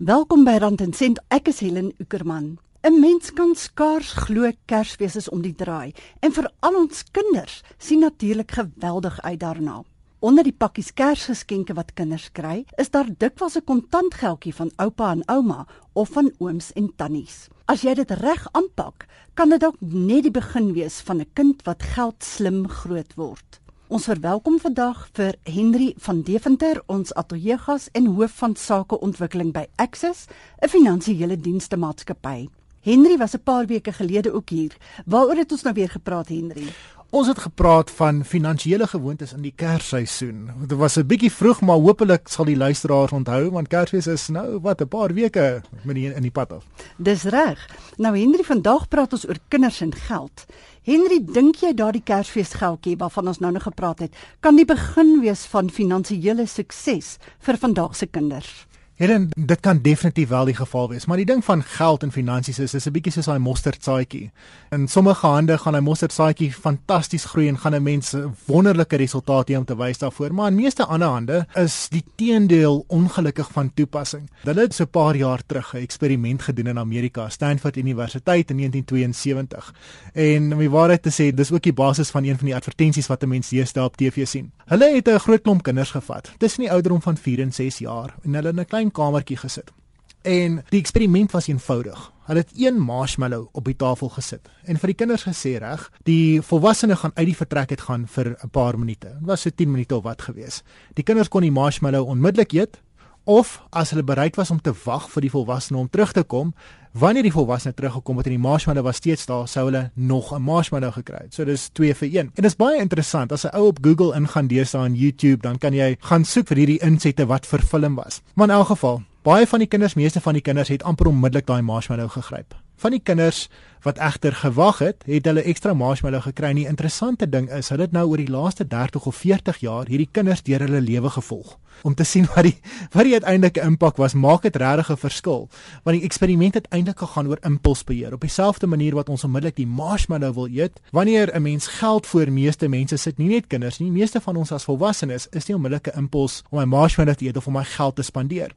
Welkom by Rand en Sent. Ek is Helen Ukerman. 'n Mens kan skaars glo Kersfees is om die draai en vir al ons kinders sien natuurlik geweldig uit daarna. Onder die pakkies Kersgeskenke wat kinders kry, is daar dikwels 'n kontantgeldjie van oupa en ouma of van ooms en tannies. As jy dit reg aanpak, kan dit dalk net die begin wees van 'n kind wat geld slim groot word. Ons verwelkom vandag vir Henry van Deventer, ons ateljeegas en hoof van sakeontwikkeling by Access, 'n finansiële dienste maatskappy. Henry was 'n paar weke gelede ook hier. Waaroor het ons nou weer gepraat, Henry? Ons het gepraat van finansiële gewoontes in die Kersseisoen. Dit was 'n bietjie vroeg, maar hopelik sal die luisteraars onthou want Kersfees is nou wat 'n paar weke die in die pad af. Dis reg. Nou Henry, vandag praat ons oor kinders en geld. Henry, dink jy daardie Kersfeesgeldjie waarvan ons nou nog gepraat het, kan die begin wees van finansiële sukses vir vandag se kinders? Helen, dit kan definitief wel die geval wees, maar die ding van geld en finansies is dis 'n bietjie soos daai mosterdsaadjie. In sommige hande gaan 'n mosterdsaadjie fantasties groei en gaan 'n mens wonderlike resultate hê om te wys daarvoor, maar in meeste ander hande is die teendeel ongelukkig van toepassing. Hulle het so 'n paar jaar terug 'n eksperiment gedoen in Amerika, Stanford Universiteit in 1972. En om die waarheid te sê, dis ook die basis van een van die advertensies wat 'n mens deesdae op TV sien. Hulle het 'n groot klomp kinders gevat, tussen die ouderdom van 4 en 6 jaar, en hulle in 'n klein kamertjie gesit. En die eksperiment was eenvoudig. Hulle het een marshmallow op die tafel gesit en vir die kinders gesê reg, die volwassenes gaan uit die vertrek uit gaan vir 'n paar minute. Dit was so 10 minute of wat gewees. Die kinders kon die marshmallow onmiddellik eet of as hulle bereid was om te wag vir die volwassene om terug te kom, wanneer die volwassene teruggekom het en die marshmallow was steeds daar, sou hulle nog 'n marshmallow gekry het. So dis 2 vir 1. En dit is baie interessant as 'n ou op Google ingaan deesdae en YouTube, dan kan jy gaan soek vir hierdie insette wat vir film was. Maar in elk geval, baie van die kinders, meeste van die kinders het amper onmiddellik daai marshmallow gegryp. Van die kinders wat egter gewag het, het hulle ekstra marshmallow gekry. En die interessante ding is, hulle het nou oor die laaste 30 of 40 jaar hierdie kinders deur hulle lewe gevolg om te sien wat die wat die uiteindelike impak was. Maak dit regtig 'n verskil? Want die eksperiment het eintlik gegaan oor impulsbeheer. Op dieselfde manier wat ons onmiddellik die marshmallow wil eet, wanneer 'n mens geld voor meeste mense sit, nie net kinders nie, meeste van ons as volwassenes, is nie onmiddellike impuls om 'n marshmallow te eet of om my geld te spandeer.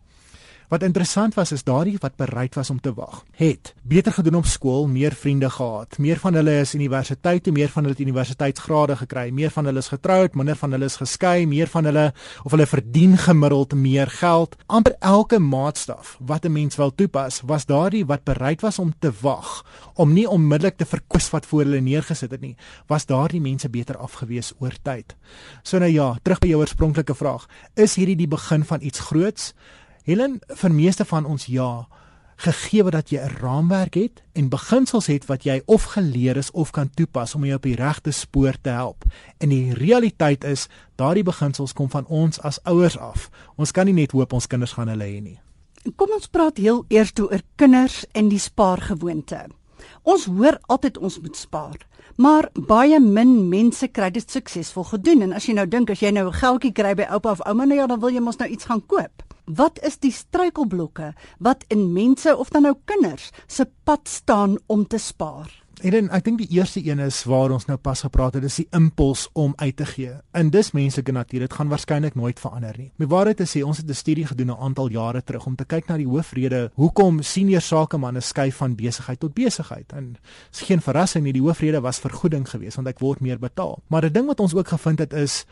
Wat interessant was is daardie wat bereid was om te wag. Het beter gedoen op skool, meer vriende gehad. Meer van hulle is universiteit toe, meer van hulle het universiteitsgrade gekry, meer van hulle is getroud, minder van hulle is geskei, meer van hulle of hulle verdien gemiddeld meer geld. amper elke maatstaf wat 'n mens wil toepas, was daardie wat bereid was om te wag, om nie onmiddellik te verkwis wat voor hulle neergesit het nie, was daardie mense beter afgewees oor tyd. So nou ja, terug by jou oorspronklike vraag, is hierdie die begin van iets groots? Helen, vir meeste van ons ja, gegee dat jy 'n raamwerk het en beginsels het wat jy of geleer is of kan toepas om jou op die regte spoor te help. En die realiteit is, daardie beginsels kom van ons as ouers af. Ons kan nie net hoop ons kinders gaan hulle hê nie. Kom ons praat heel eers oor kinders en die spaargewoonte. Ons hoor altyd ons moet spaar, maar baie min mense kry dit suksesvol gedoen en as jy nou dink as jy nou 'n geldjie kry by oupa of ouma, nou ja, dan wil jy mos nou iets gaan koop. Wat is die struikelblokke wat in mense of dan nou kinders se pad staan om te spaar? En ek dink die eerste een is waar ons nou pas gepraat het, is die impuls om uit te gee. En dis menslike natuur, dit gaan waarskynlik nooit verander nie. My waarheid te sê, ons het 'n studie gedoen 'n aantal jare terug om te kyk na die hoofrede hoekom senior sakemanne skuif van besigheid tot besigheid. En is geen verrassing nie, die hoofrede was vergoeding geweest want ek word meer betaal. Maar 'n ding wat ons ook gevind het is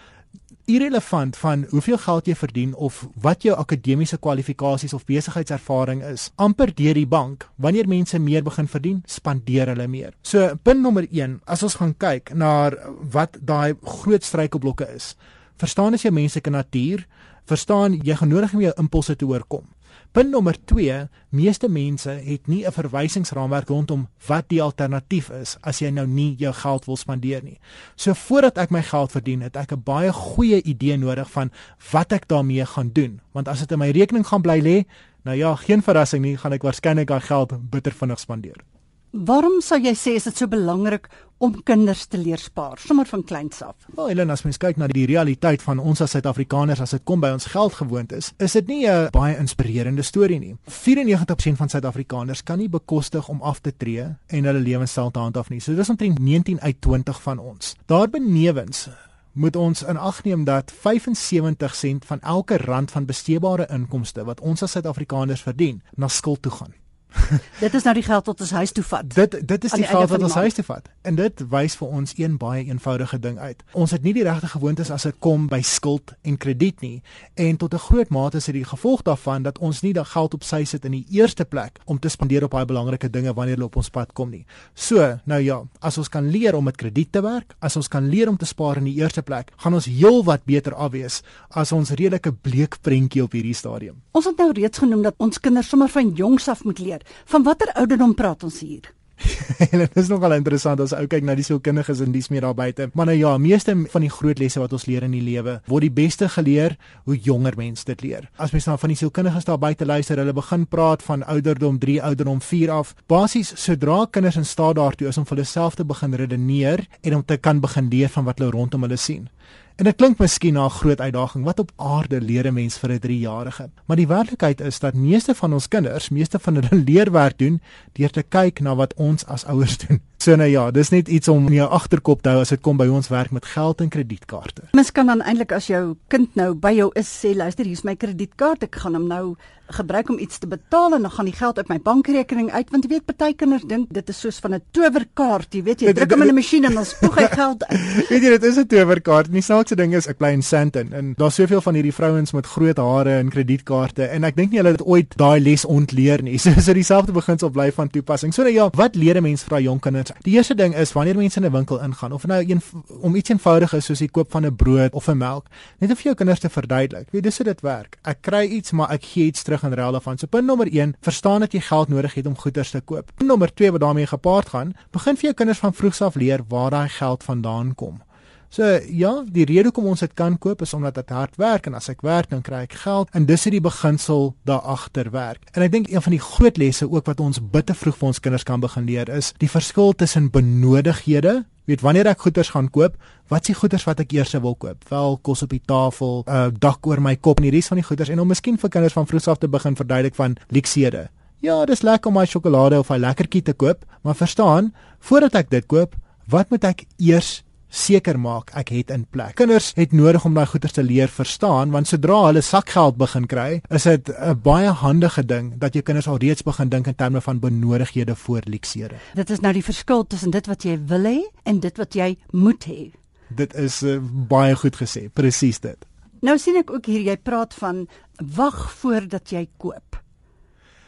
irrelevant van hoeveel geld jy verdien of wat jou akademiese kwalifikasies of besigheidservaring is. amper deur die bank, wanneer mense meer begin verdien, spandeer hulle meer. So, punt nommer 1, as ons gaan kyk na wat daai groot struikelblokke is. Verstaan as jy menslike natuur, verstaan jy gaan nodig om jou impulse te oorkom. Punt nommer 2, meeste mense het nie 'n verwysingsraamwerk rondom wat die alternatief is as jy nou nie jou geld wil spandeer nie. So voordat ek my geld verdien, het ek 'n baie goeie idee nodig van wat ek daarmee gaan doen, want as dit in my rekening gaan bly lê, nou ja, geen verrassing nie, gaan ek waarskynlik daai geld bitter vinnig spandeer. Waarom sou jy sê is dit so belangrik om kinders te leer spaar sommer van kleins af? Wel, Helen, as mens kyk na die realiteit van ons as Suid-Afrikaners as dit kom by ons geldgewoontes, is dit nie 'n baie inspirerende storie nie. 94% van Suid-Afrikaners kan nie bekostig om af te tree en hulle lewenstyl te handhaaf nie. So dis omtrent 19 uit 20 van ons. Daarbenewens moet ons in ag neem dat 75 sent van elke rand van besteedbare inkomste wat ons as Suid-Afrikaners verdien, na skuld toe gaan. dit is nou die geld wat ons huis toe vat. Dit dit is die, die geld wat ons huis toe vat. En dit wys vir ons een baie eenvoudige ding uit. Ons het nie die regte gewoontes as dit kom by skuld en krediet nie. En tot 'n groot mate is dit die gevolg daarvan dat ons nie daai geld op sy sit in die eerste plek om te spandeer op baie belangrike dinge wanneer hulle op ons pad kom nie. So, nou ja, as ons kan leer om met krediet te werk, as ons kan leer om te spaar in die eerste plek, gaan ons heelwat beter af wees as ons redelike bleek prentjie op hierdie stadium. Ons het nou reeds genoem dat ons kinders sommer van jongs af moet leer Van watter ouderdom praat ons hier? en dit is nogal interessant as ou kyk na die sielkundiges en dis meer daar buite. Maar nou ja, meeste van die groot lesse wat ons leer in die lewe, word die beste geleer hoe jonger mense dit leer. As mens nou van die sielkundiges daar buite luister, hulle begin praat van ouderdom 3, ouderdom 4 af. Basies sodra kinders in staat daartoe is om vir hulle self te begin redeneer en om te kan begin leer van wat hulle rondom hulle sien. En dit klink miskien na 'n groot uitdaging. Wat op aarde leer 'n mens vir 'n 3-jarige? Maar die werklikheid is dat meeste van ons kinders, meeste van hulle leerwerk doen deur te kyk na wat ons as ouers doen. So nou ja, dis net iets om in jou agterkop te hou as dit kom by ons werk met geld en kredietkaarte. Mens kan dan eintlik as jou kind nou by jou is sê luister, hier's my kredietkaart, ek gaan hom nou gebruik om iets te betaal en dan gaan die geld uit my bankrekening uit want jy weet party kinders dink dit is soos van 'n towerkaart, jy weet jy druk hom in 'n masjien en dan spoeg hy geld uit. weet jy dit is 'n towerkaart. Die snaakse ding is ek bly in Sandton en daar's soveel van hierdie vrouens met groot hare en kredietkaarte en ek dink nie hulle het ooit daai les ontleer nie. So so dieselfde beginsel bly van toepassing. So nou ja, wat leer 'n mens vir daai jong kinders? Die eerste ding is wanneer mense in 'n winkel ingaan of nou een om iets eenvoudig is soos die koop van 'n brood of 'n melk, net om vir jou kinders te verduidelik. Weet dis hoe dit werk. Ek kry iets, maar ek gee iets terug in ruil daarvan. So punt nommer 1, verstaan dat jy geld nodig het om goeder te koop. Punt nommer 2 wat daarmee gepaard gaan, begin vir jou kinders van vroegs af leer waar daai geld vandaan kom. So ja, die rede hoekom ons dit kan koop is omdat dit hard werk en as ek werk dan kry ek geld en dis is die beginsel daar agter werk. En ek dink een van die groot lesse ook wat ons bitter vroeg vir ons kinders kan begin leer is die verskil tussen benodighede Weet wanneer ek goederes gaan koop, wat s'ie goederes wat ek eers wil koop? Wel kos op die tafel, 'n uh, dak oor my kop en die res van die goederes en om miskien vir kinders van vroeg af te begin verduidelik van luksede. Ja, dis lekker om my sjokolade of 'n lekkertjie te koop, maar verstaan, voordat ek dit koop, wat moet ek eers seker maak ek het in plek. Kinders het nodig om daai goeie te leer verstaan want sodra hulle sakgeld begin kry, is dit 'n baie handige ding dat jou kinders al reeds begin dink in terme van benodighede voor luksede. Dit is nou die verskil tussen dit wat jy wil hê en dit wat jy moet hê. Dit is uh, baie goed gesê, presies dit. Nou sien ek ook hier jy praat van wag voordat jy koop.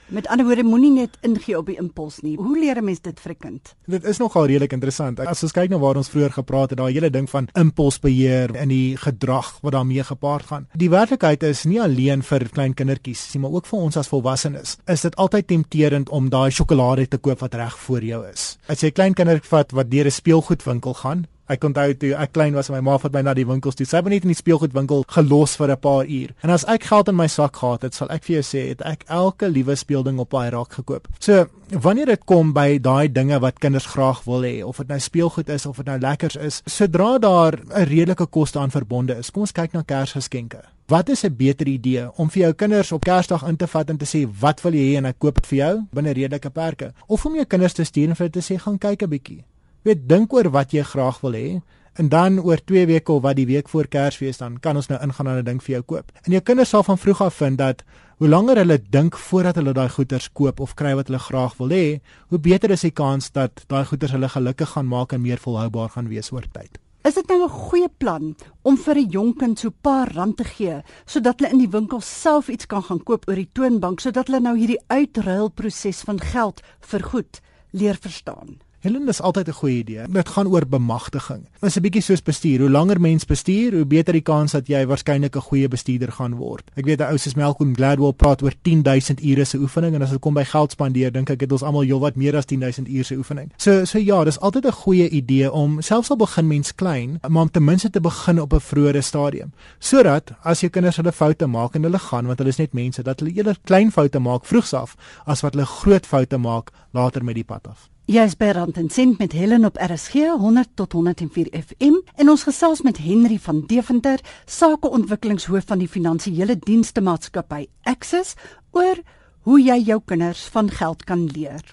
Met ander woorde, moenie net ingee op die impuls nie. Hoe leer 'n mens dit vir 'n kind? Dit is nogal redelik interessant. As ons kyk na waar ons vroeër gepraat het, daai hele ding van impulsbeheer en die gedrag wat daarmee gepaard gaan. Die werklikheid is nie alleen vir klein kindertjies nie, maar ook vir ons as volwassenes. Is dit altyd tempterend om daai sjokolade te koop wat reg voor jou is? As jy 'n klein kindertjie vat wat deur 'n speelgoedwinkel gaan, Ek onthou toe ek klein was en my ma het my na die winkels toe. Sy het my net in die speelgoedwinkel gelos vir 'n paar uur. En as ek geld in my sak gehad het, sal ek vir jou sê, het ek elke liewe speelding op daai rak gekoop. So, wanneer dit kom by daai dinge wat kinders graag wil hê, of dit nou speelgoed is of dit nou lekkers is, sodra daar 'n redelike koste aan verbonde is, kom ons kyk na Kersgeskenke. Wat is 'n beter idee om vir jou kinders op Kersdag in te vat en te sê wat wil jy hê en ek koop dit vir jou binne redelike perke of om jou kinders te stuur en vir hulle te sê gaan kyk 'n bietjie weet dink oor wat jy graag wil hê en dan oor 2 weke of wat die week voor Kersfees dan kan ons nou ingaan en 'n ding vir jou koop. En jou kinders sal van vroeg af vind dat hoe langer hulle dink voordat hulle daai goeders koop of kry wat hulle graag wil hê, hoe beter is die kans dat daai goeders hulle gelukkig gaan maak en meer volhoubaar gaan wees oor tyd. Is dit nou 'n goeie plan om vir 'n jong kind so 'n paar rand te gee sodat hulle in die winkel self iets kan gaan koop oor die toonbank sodat hulle nou hierdie uitruilproses van geld vergoed leer verstaan? Helen is altyd 'n goeie idee. Dit gaan oor bemagtiging. Dit is 'n bietjie soos bestuur. Hoe langer mens bestuur, hoe beter die kans dat jy waarskynlik 'n goeie bestuurder gaan word. Ek weet 'n ou soos Malcolm Gladwell praat oor 10000 ure se oefening en as dit kom by geld spandeer, dink ek het ons almal heelwat meer as 10000 ure se oefening. So so ja, dis altyd 'n goeie idee om selfs al begin mens klein, maar om ten minste te begin op 'n vroeë stadium. Sodat as jou kinders hulle foute maak en hulle gaan want hulle is net mense, dat hulle eerder klein foute maak vroegs af as wat hulle groot foute maak later met die pad af. Jy is by Rand en Sent met Helen op RSG 100 tot 104 FM en ons gesels met Henry van Deventer, sakeontwikkelingshoof van die finansiële dienste maatskappy Access oor hoe jy jou kinders van geld kan leer.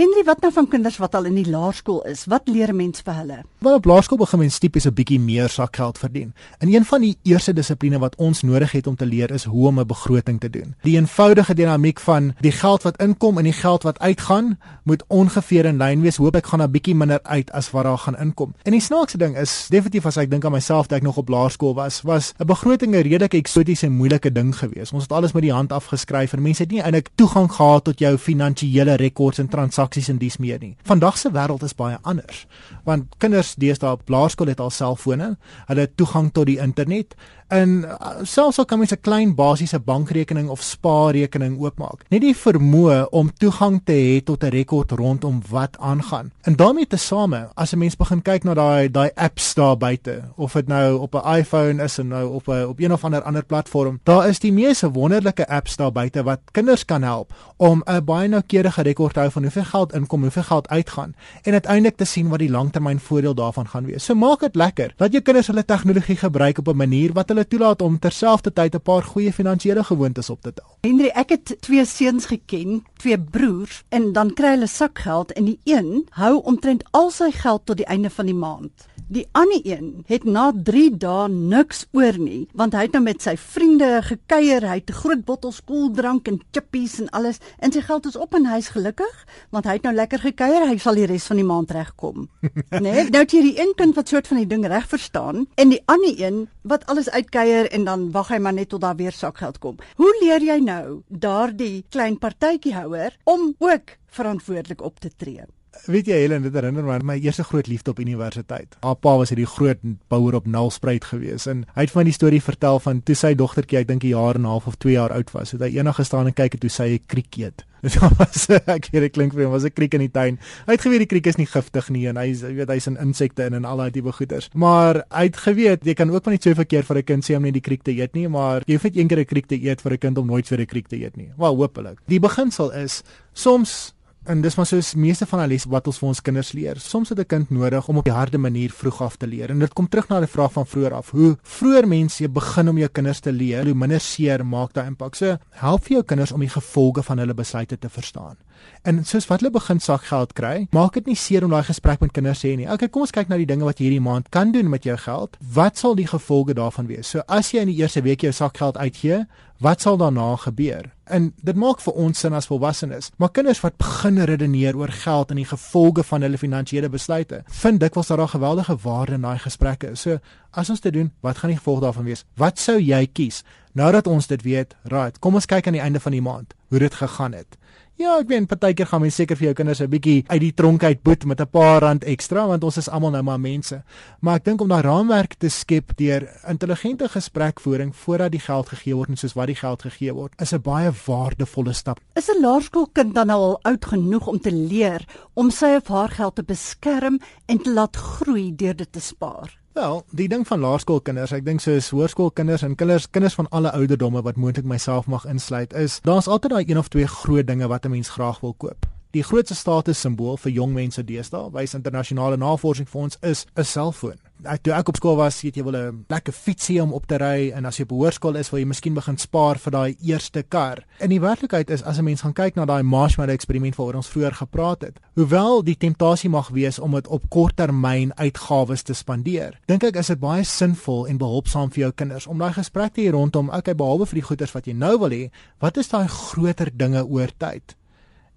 Henry, wat nou van kinders wat al in die laerskool is? Wat leer 'n mens vir hulle? Wel op laerskool begin mens tipies 'n bietjie meer sakgeld verdien. En een van die eerste dissipline wat ons nodig het om te leer is hoe om 'n begroting te doen. Die eenvoudige dinamiek van die geld wat inkom en die geld wat uitgaan moet ongeveer in lyn wees. Hoop ek gaan 'n bietjie minder uit as wat daar gaan inkom. En die snaakse ding is definitief as ek dink aan myself dat ek nog op laerskool was, was 'n begroting 'n redelike eksotiese en moeilike ding geweest. Ons het alles met die hand afgeskryf en mense het nie eintlik toegang gehad tot jou finansiële rekords en transaksies en dies meer nie. Vandag se wêreld is baie anders. Want kinders deesdae op laerskool het al selfone, hulle het toegang tot die internet en uh, selfs al kan mens 'n klein basiese bankrekening of spaarrekening oopmaak. Net die vermoë om toegang te hê tot 'n rekord rondom wat aangaan. En daarmee tesame, as 'n mens begin kyk na daai daai apps daar buite, of dit nou op 'n iPhone is en nou op 'n op een of ander ander platform, daar is die mees wonderlike apps daar buite wat kinders kan help om 'n baie noukeurige rekord hou van hoeveel geld inkom, hoeveel geld uitgaan en uiteindelik te sien wat die langtermynvoordeel daarvan gaan wees. So maak dit lekker. Laat jou kinders hulle tegnologie gebruik op 'n manier wat hulle hulle toelaat om terselfdertyd 'n paar goeie finansiële gewoontes op te tel. Henry, ek het twee seuns geken, twee broers, en dan kry hulle sakgeld en die een hou omtrent al sy geld tot die einde van die maand. Die ander een het na 3 dae niks oor nie, want hy het nou met sy vriende gekuier, hy het groot bottel skooldrank en chippies en alles, en sy geld is op en hy's gelukkig, want hy het nou lekker gekuier, hy sal die res van die maand regkom. nee, nou het jy die een kind wat soort van die ding reg verstaan en die ander een wat alles uitkuier en dan wag hy maar net tot daar weer sakgeld kom. Hoe leer jy nou daardie klein partytjie houer om ook verantwoordelik op te tree? Weet jy Helen, dit herinner my aan my eerste groot liefde op universiteit. Haar pa was hierdie groot bouer op Nelspruit gewees en hy het van die storie vertel van toe sy dogtertjie, ek dink 'n jaar en 'n half of 2 jaar oud was, het hy eendag gestaan en kyk en toe sy 'n kriek eet. Dit was ek weet dit klink vir hom was 'n kriek in die tuin. Hy het geweet die kriek is nie giftig nie en hy weet hy's 'n insekte in en al daai tipe goeters. Maar hy het geweet jy kan ook maar net so verkeerd vir 'n kind sê om net die kriek te eet nie, maar jy hoef net een keer 'n kriek te eet vir 'n kind om nooit weer 'n kriek te eet nie. Wel hopelik. Die beginsel is soms En dis maar soos meeste van hulle les wat ons vir ons kinders leer. Soms het 'n kind nodig om op die harde manier vroeg af te leer. En dit kom terug na die vraag van vroeër af. Hoe vroeër mense begin om jou kinders te leer, hoe minder seer maak daai impak. So help vir jou kinders om die gevolge van hulle besluite te verstaan. En soos wat hulle begin sakgeld kry, maak dit nie seer om daai gesprek met kinders sê nie. Okay, kom ons kyk na die dinge wat jy hierdie maand kan doen met jou geld. Wat sal die gevolge daarvan wees? So as jy in die eerste week jou sakgeld uitgee, wat sal daarna gebeur? En dit maak vir ons sin as volwassenes, maar kinders wat begin redeneer oor geld en die gevolge van hulle finansiële besluite, vind dikwels dat daar geweldige waarde in daai gesprekke is. So, as ons dit doen, wat gaan die gevolg daarvan wees? Wat sou jy kies? Nou dat ons dit weet, right, kom ons kyk aan die einde van die maand hoe dit gegaan het. Ja, ek weet partykeer gaan mens seker vir jou kinders 'n bietjie uit die tronk uit boet met 'n paar rand ekstra want ons is almal nou maar mense. Maar ek dink om daai raamwerk te skep deur intelligente gesprekvoering voordat die geld gegee word en soos wat die geld gegee word, is 'n baie waardevolle stap. Is 'n laerskoolkind dan nou al oud genoeg om te leer om sy of haar geld te beskerm en te laat groei deur dit te spaar? Wel, die ding van laerskoolkinders, ek dink soos hoërskoolkinders en kinders, kinders van alle ouderdomme wat moontlik myself mag insluit, is daar's altyd daai een of twee groot dinge wat 'n mens graag wil koop. Die grootste statussimbool vir jong mense deesdae, wys internasionale navorsing vir ons, is 'n selfoon ek toe ek op skool was, weet jy wil 'n lekker fietsie om op te ry en as jy op hoërskool is, wil jy miskien begin spaar vir daai eerste kar. In die werklikheid is as 'n mens gaan kyk na daai marshmallow eksperiment waaroor ons vroeër gepraat het, hoewel die temptasie mag wees om dit op korttermyn uitgawes te spandeer, dink ek is dit baie sinvol en behulpsaam vir jou kinders om daai gesprek te hê rondom, okay, behalwe vir die goeders wat jy nou wil hê, wat is daai groter dinge oor tyd?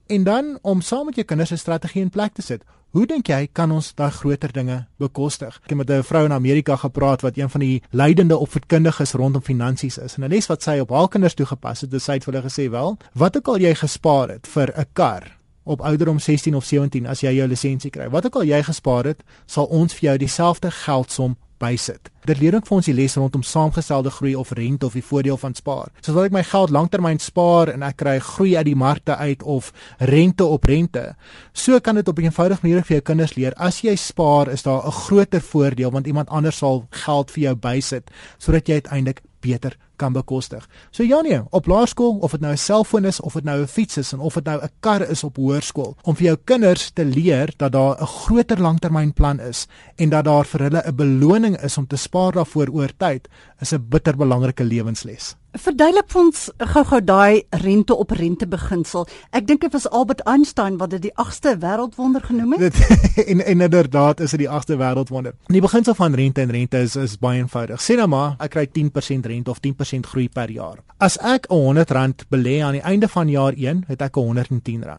En dan om saam met jou kinders 'n strategie in plek te sit. Hoe dink jy kan ons daai groter dinge bekostig? Ek het met 'n vrou in Amerika gepraat wat een van die leidende opvoedkundiges rondom finansies is. En 'n les wat sy op haar kinders toegepas het, het sy het vir hulle gesê, "Wel, wat ook al jy gespaar het vir 'n kar op ouderdom 16 of 17 as jy jou lisensie kry, wat ook al jy gespaar het, sal ons vir jou dieselfde geldsom bysit. Dit leer ook vir ons die les rondom saamgestelde groei of rente of die voordeel van spaar. Soos wat ek my geld lanktermyn spaar en ek kry groei uit die markte uit of rente op rente, so kan dit op 'n eenvoudige manier vir jou kinders leer. As jy spaar, is daar 'n groter voordeel want iemand anders sal geld vir jou bysit sodat jy uiteindelik beter kan bekostig. So ja nee, op laerskool of dit nou 'n selfoon is of dit nou 'n fiets is en of dit nou 'n kar is op hoërskool, om vir jou kinders te leer dat daar 'n groter langtermynplan is en dat daar vir hulle 'n beloning is om te spaar daarvoor oor tyd, is 'n bitterbelangrike lewensles. Verduidelik ons gou-gou daai rente op rente beginsel. Ek dink dit was Albert Einstein wat dit die 8ste wêreldwonder genoem het. Dit en, en inderdaad is dit die 8ste wêreldwonder. Die beginsel van rente en rente is is baie eenvoudig. Sê nou maar ek kry 10% rente of 10% groei per jaar. As ek R100 belê aan die einde van jaar 1, het ek R110.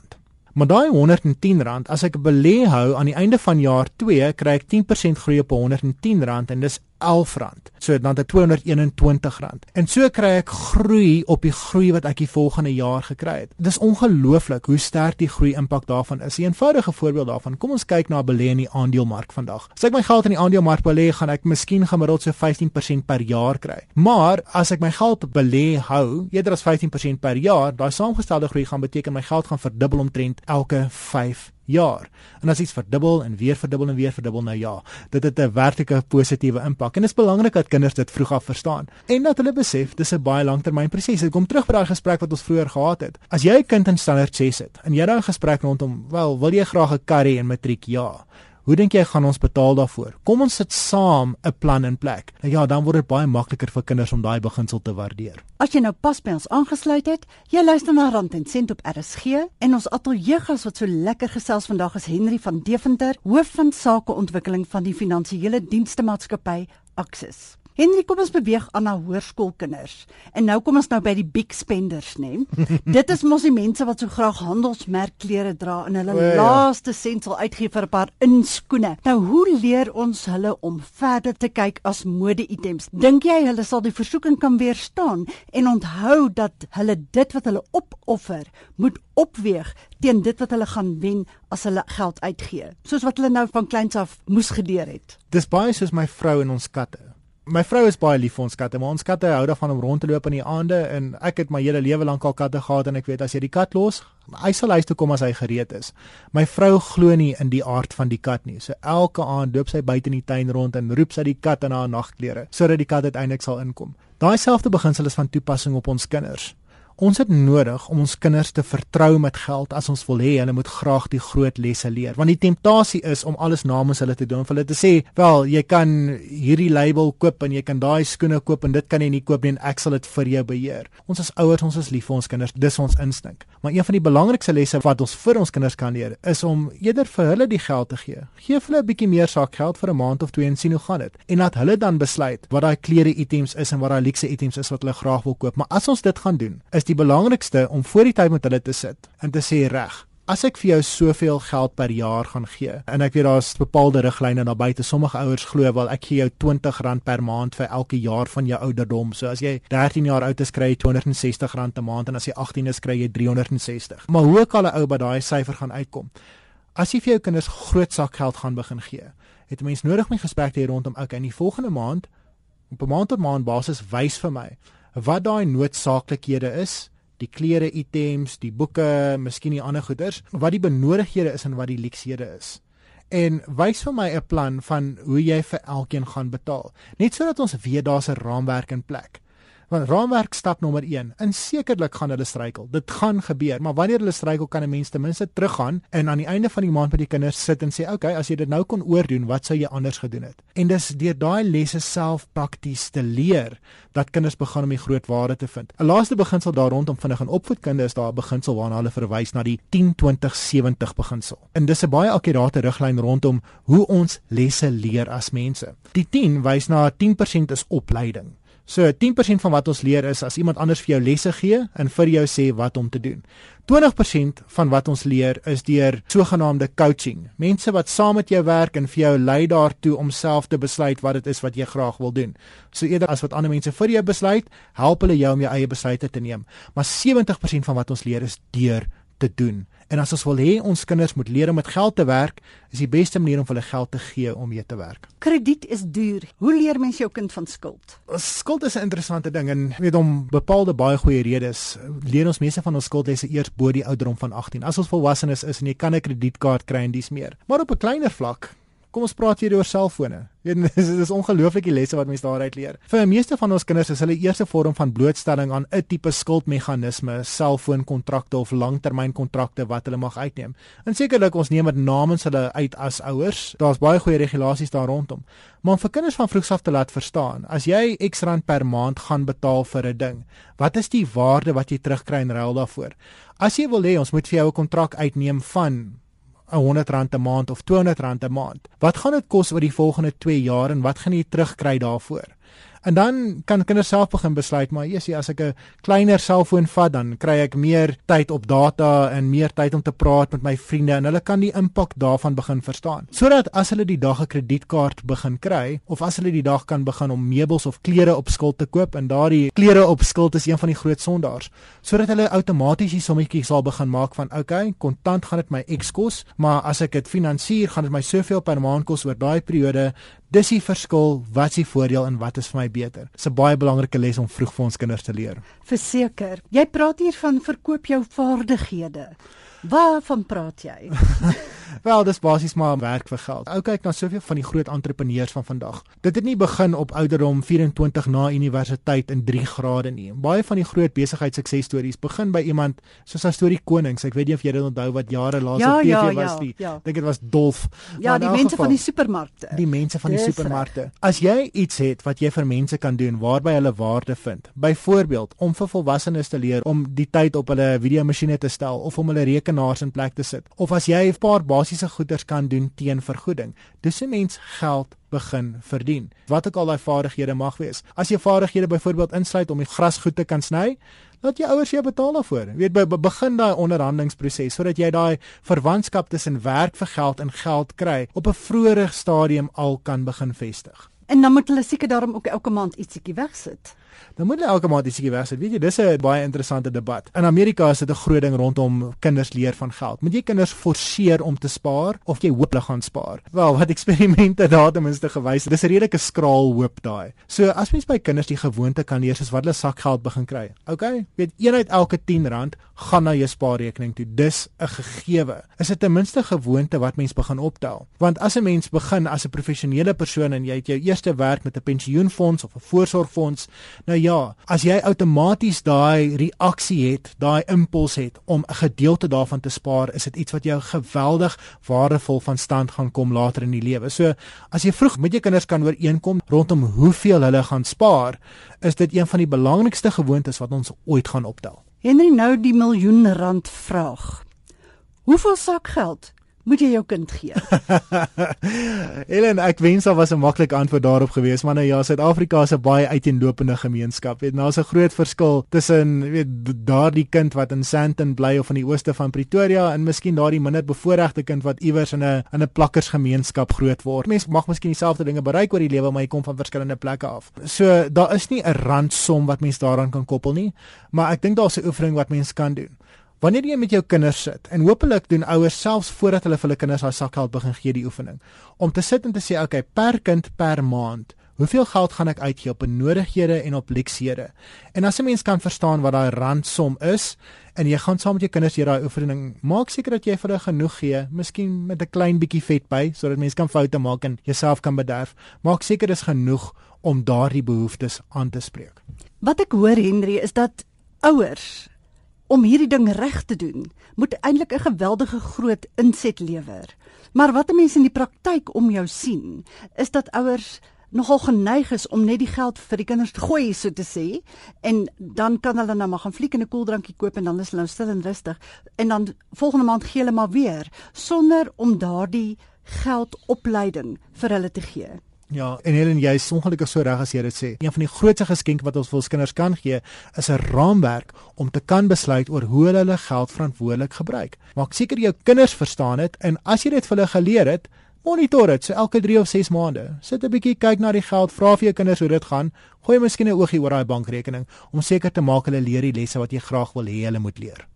Maar daai R110, as ek belê hou aan die einde van jaar 2, kry ek 10% groei op R110 en dis R11. So dan het R221. En so kry ek groei op die groei wat ek die volgende jaar gekry het. Dis ongelooflik hoe sterk die groei impak daarvan is. 'n Eenvoudige voorbeeld daarvan. Kom ons kyk na belê in die aandelemark vandag. As ek my geld in die aandelemark belê, gaan ek miskien gemiddeld so 15% per jaar kry. Maar as ek my geld belê hou, eerder as 15% per jaar, daai saamgestelde groei gaan beteken my geld gaan verdubbel omtrent elke 5 jaar. En as iets verdubbel en weer verdubbel en weer verdubbel nou ja, dit het 'n werklike positiewe impak en dit is belangrik dat kinders dit vroeg af verstaan en dat hulle besef dis 'n baie langtermynproses. Ek kom terug by daai gesprek wat ons vroeër gehad het. As jy 'n kind in standaard 6 het en jy daai gesprek rondom, wel, wil jy graag 'n karry in matriek? Ja. Hoe dink jy gaan ons betaal daarvoor? Kom ons sit saam 'n plan in plek. Nou ja, dan word dit baie makliker vir kinders om daai beginsel te waardeer. As jy nou pas by ons aangesluit het, jy luister na Rand en Sent op RSG en ons ateljeegas wat so lekker gesels vandag is Henry van Deventer, hoof van sakeontwikkeling van die finansiële dienste maatskappy Axis. Henry, kom ons beweeg aan na hoërskoolkinders. En nou kom ons nou by die big spenders, né? Dit is mos die mense wat so graag handelsmerkklere dra en hulle ja. laaste sent sal uitgee vir 'n paar inskoene. Nou, hoe leer ons hulle om verder te kyk as mode-items? Dink jy hulle sal die versoeking kan weerstaan en onthou dat hulle dit wat hulle opoffer, moet opweeg teen dit wat hulle gaan wen as hulle geld uitgee, soos wat hulle nou van kleins af moes geleer het. Dis baie soos my vrou en ons katte. My vrou is baie lief vir ons katte, maar ons katte hou daarvan om rond te loop in die aande en ek het my hele lewe lank al katte gehad en ek weet as jy die kat los, hy sal huis toe kom as hy gereed is. My vrou glo nie in die aard van die kat nie. So elke aand loop sy buite in die tuin rond en roep sy die kat in haar nagklere sodat die kat uiteindelik sal inkom. Daai selfde beginsel is van toepassing op ons kinders. Ons het nodig om ons kinders te vertrou met geld as ons wil hê hulle moet graag die groot lesse leer. Want die temptasie is om alles namens hulle te doen, vir hulle te sê, "Wel, jy kan hierdie label koop en jy kan daai skoene koop en dit kan jy nie koop nie en ek sal dit vir jou beheer." Ons as ouers, ons is lief vir ons kinders, dis ons instink. Maar een van die belangrikste lesse wat ons vir ons kinders kan leer, is om eerder vir hulle die geld te gee. Gee hulle 'n bietjie meer sakgeld vir 'n maand of twee en sien hoe gaan dit. En laat hulle dan besluit wat daai klere items is en wat daai luukse items is wat hulle graag wil koop. Maar as ons dit gaan doen, die belangrikste om voor die tyd met hulle te sit en te sê reg. As ek vir jou soveel geld per jaar gaan gee en ek weet daar's bepaalde riglyne daar buite sommige ouers glo wel ek gee jou R20 per maand vir elke jaar van jou ouderdom. So as jy 13 jaar oud is kry jy R260 'n maand en as jy 18 is kry jy 360. Maar hoe kan 'n ou by daai syfer gaan uitkom? As jy vir jou kinders groot sak geld gaan begin gee, het 'n mens nodig om 'n gesprek te hê rondom okay, in die volgende maand op 'n maand tot maand basis wys vir my wat daai noodsaaklikhede is, die klere items, die boeke, miskien die ander goederes, wat die benodighede is en wat die leksede is. En wys vir my 'n plan van hoe jy vir elkeen gaan betaal, net sodat ons weet daar's 'n raamwerk in plek. Want raamwerk stap nommer 1. En sekerlik gaan hulle struikel. Dit gaan gebeur, maar wanneer hulle struikel kan 'n mens ten minste teruggaan en aan die einde van die maand met die kinders sit en sê, "Oké, okay, as jy dit nou kon oordoen, wat sou jy anders gedoen het?" En dis deur daai lesse self prakties te leer dat kinders begin om die groot waarde te vind. 'n Laaste beginsel daar rondom vinnig en opvoedkunde is daar 'n beginsel waarna hulle verwys na die 10-20-70 beginsel. En dis 'n baie akkurate riglyn rondom hoe ons lesse leer as mense. Die 10 wys na 10% is opleiding. So 10% van wat ons leer is as iemand anders vir jou lesse gee en vir jou sê wat om te doen. 20% van wat ons leer is deur sogenaamde coaching. Mense wat saam met jou werk en vir jou lei daartoe om self te besluit wat dit is wat jy graag wil doen. So eerder as wat ander mense vir jou besluit, help hulle jou om jou eie besluite te neem. Maar 70% van wat ons leer is deur te doen. En as ons wil hê ons kinders moet leer om met geld te werk, is die beste manier om hulle geld te gee om mee te werk. Krediet is duur. Hoe leer mens jou kind van skuld? Skuld is 'n interessante ding en weet om bepaalde baie goeie redes leer ons meeste van ons skuldlesse eers bo die ouderdom van 18. As ons volwassenes is en jy kan 'n kredietkaart kry en dis meer. Maar op 'n kleiner vlak Kom ons praat hier oor selfone. Dit is, is ongelooflike lesse wat mense daaruit leer. Vir die meeste van ons kinders is hulle eerste vorm van blootstelling aan 'n tipe skuldmeganisme, selfoonkontrakte of langtermynkontrakte wat hulle mag uitneem. En sekerlik ons neem dit namens hulle uit as ouers. Daar's baie goeie regulasies daar rondom. Maar om vir kinders van vroegs af te laat verstaan, as jy X rand per maand gaan betaal vir 'n ding, wat is die waarde wat jy terugkry in ruil daarvoor? As jy wil hê ons moet vir jou 'n kontrak uitneem van 'n R100 'n maand of R200 'n maand. Wat gaan dit kos oor die volgende 2 jaar en wat gaan jy terugkry daarvoor? En dan kan kinders self begin besluit maar eers as ek 'n kleiner selfoon vat dan kry ek meer tyd op data en meer tyd om te praat met my vriende en hulle kan die impak daarvan begin verstaan. Sodat as hulle die dag 'n kredietkaart begin kry of as hulle die dag kan begin om meubels of klere op skuld te koop en daardie klere op skuld is een van die groot sondaars, sodat hulle outomaties die sommetjies sal begin maak van okay, kontant gaan dit my X kos, maar as ek dit finansier gaan dit my soveel per maand kos oor daai periode Dis die verskil, wat is die voordeel en wat is vir my beter? Dis 'n baie belangrike les om vroeg vir ons kinders te leer. Verseker. Jy praat hier van verkoop jou vaardighede. Waarvan praat jy? Wel, dis basies maar werk vir geld. Ou kyk na soveel van die groot entrepreneurs van vandag. Dit het nie begin op ouderdom 24 na universiteit in 3 grade nie. Baie van die groot besigheidsuksesstories begin by iemand soos 'n storie konings. Ek weet nie of jy dit onthou wat jare laas ja, op TV ja, was nie. Ja, ja. Dink dit was Dolf. Ja, die mense geval, van die supermarkte. Die mense van die dis supermarkte. As jy iets het wat jy vir mense kan doen waarby hulle waarde vind. Byvoorbeeld om vir volwassenes te leer om die tyd op hulle videomasjiene te stel of om hulle rekenaars in plek te sit. Of as jy 'n paar basiese goederes kan doen teen vergoeding. Dis 'n mens geld begin verdien. Wat ook al daai vaardighede mag wees. As jy vaardighede byvoorbeeld insluit om die gras goed te kan sny, laat jou ouers jou betaal daarvoor. Weet by, by begin daai onderhandelingsproses sodat jy daai verwantskap tussen werk vir geld en geld kry op 'n vroeëre stadium al kan begin vestig. En dan moet hulle seker daarom ook elke maand ietsiekie wegsit dan moet hulle elke maand ietsie wegsit. Weet jy, dis 'n baie interessante debat. In Amerika is dit 'n groot ding rondom kinders leer van geld. Moet jy kinders forceer om te spaar of jy hoop hulle gaan spaar? Wel, wat eksperimente daar ten minste gewys het, dis 'n redelike skraal hoop daai. So as mens by kinders die gewoonte kan leer soos wat hulle sakgeld begin kry. Okay, weet een uit elke 10 rand gaan na jou spaarrekening toe. Dis 'n gegewe. Is dit ten minste gewoonte wat mens begin optel? Want as 'n mens begin as 'n professionele persoon en jy het jou eerste werk met 'n pensioenfonds of 'n voorsorgfonds, nou ja, as jy outomaties daai reaksie het, daai impuls het om 'n gedeelte daarvan te spaar, is dit iets wat jou geweldig waardevol van stand gaan kom later in die lewe. So, as jy vroeg met jou kinders kan ooreenkom rondom hoeveel hulle gaan spaar, is dit een van die belangrikste gewoontes wat ons ooit gaan optel. Henry nou die miljoen rand vraag. Hoeveel sakgeld moet jy jou kind gee. Helen, ek wens daar was 'n maklike antwoord daarop gewees, maar nou ja, Suid-Afrika is 'n baie uiteenlopende gemeenskap. Weet, daar's 'n groot verskil tussen weet daardie kind wat in Sandton bly of in die ooste van Pretoria en miskien daardie minder bevoorregte kind wat iewers in 'n in 'n plakkersgemeenskap groot word. Mense mag miskien dieselfde dinge bereik oor die lewe, maar jy kom van verskillende plekke af. So daar is nie 'n randsom wat mens daaraan kan koppel nie, maar ek dink daar's 'n oefening wat mens kan doen. Wanneer jy met jou kinders sit en hopelik doen ouers selfs voordat hulle vir hulle kinders daai sakgeld begin gee die oefening om te sit en te sê okay per kind per maand hoeveel geld gaan ek uitgee op benodighede en op leksiehede? En as 'n mens kan verstaan wat daai randsom is en jy gaan saam met jou kinders hier daai oefening maak seker dat jy vir hulle genoeg gee miskien met 'n klein bietjie vet by sodat mense kan foute maak en jouself kan bederf. Maak seker dis genoeg om daardie behoeftes aan te spreek. Wat ek hoor Henry is dat ouers om hierdie ding reg te doen, moet eintlik 'n geweldige groot inset lewer. Maar wat mense in die praktyk om jou sien, is dat ouers nogal geneig is om net die geld vir die kinders te gooi so te sê en dan kan hulle nou maar gaan fliek en 'n koeldrankie koop en dan is hulle nou stil en rustig en dan volgende maand gee hulle maar weer sonder om daardie geld opleiding vir hulle te gee. Ja, en Helen, jy is ongelukkig so reg as jy dit sê. Een van die grootste geskenke wat ons vir ons kinders kan gee, is 'n raamwerk om te kan besluit oor hoe hulle hulle geld verantwoordelik gebruik. Maak seker jou kinders verstaan dit en as jy dit vir hulle geleer het, monitor dit so elke 3 of 6 maande. Sit 'n bietjie kyk na die geld, vra vir jou kinders hoe dit gaan. Gooi miskien 'n oogie oor daai bankrekening om seker te maak hulle leer die lesse wat jy graag wil hê hulle moet leer.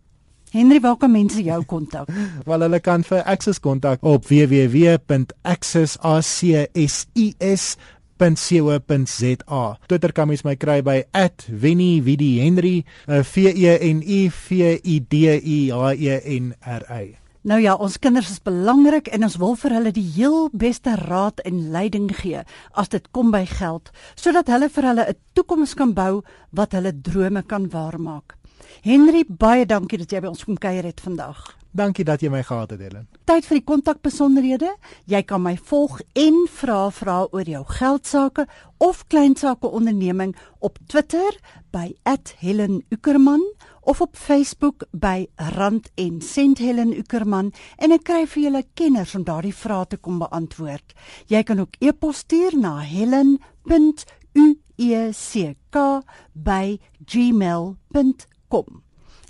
Henry, waar kan mense jou kontak? Wel, hulle kan vir Access kontak op www.accesses.co.za. Twitter kan mens my kry by @winnievidihenry, uh, V E N I V I D I H E N R Y. Nou ja, ons kinders is belangrik en ons wil vir hulle die heel beste raad en leiding gee as dit kom by geld, sodat hulle vir hulle 'n toekoms kan bou wat hulle drome kan waarmaak. Henry, baie dankie dat jy by ons kom kuier het vandag. Dankie dat jy my gehad het, Helen. Tyd vir die kontakbesonderhede. Jy kan my volg en vra vra oor jou geldsaake of kleinsaake onderneming op Twitter by @HelenUckerman of op Facebook by Rand en Sent Helen Uckerman en ek kry vir julle kenners om daardie vrae te kom beantwoord. Jy kan ook e-pos stuur na helen.ueck@gmail.com.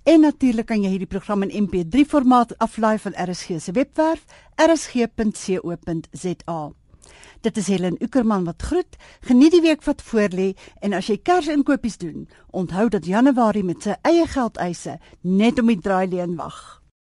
En natuurlik kan jy hierdie program in MP3 formaat aflaai van RSG se webwerf rsg.co.za. Dit is Helen Ukerman wat groet. Geniet die week wat voorlê en as jy kersinkopies doen, onthou dat Januarie met sy eie geldeise net om die draai leen wag.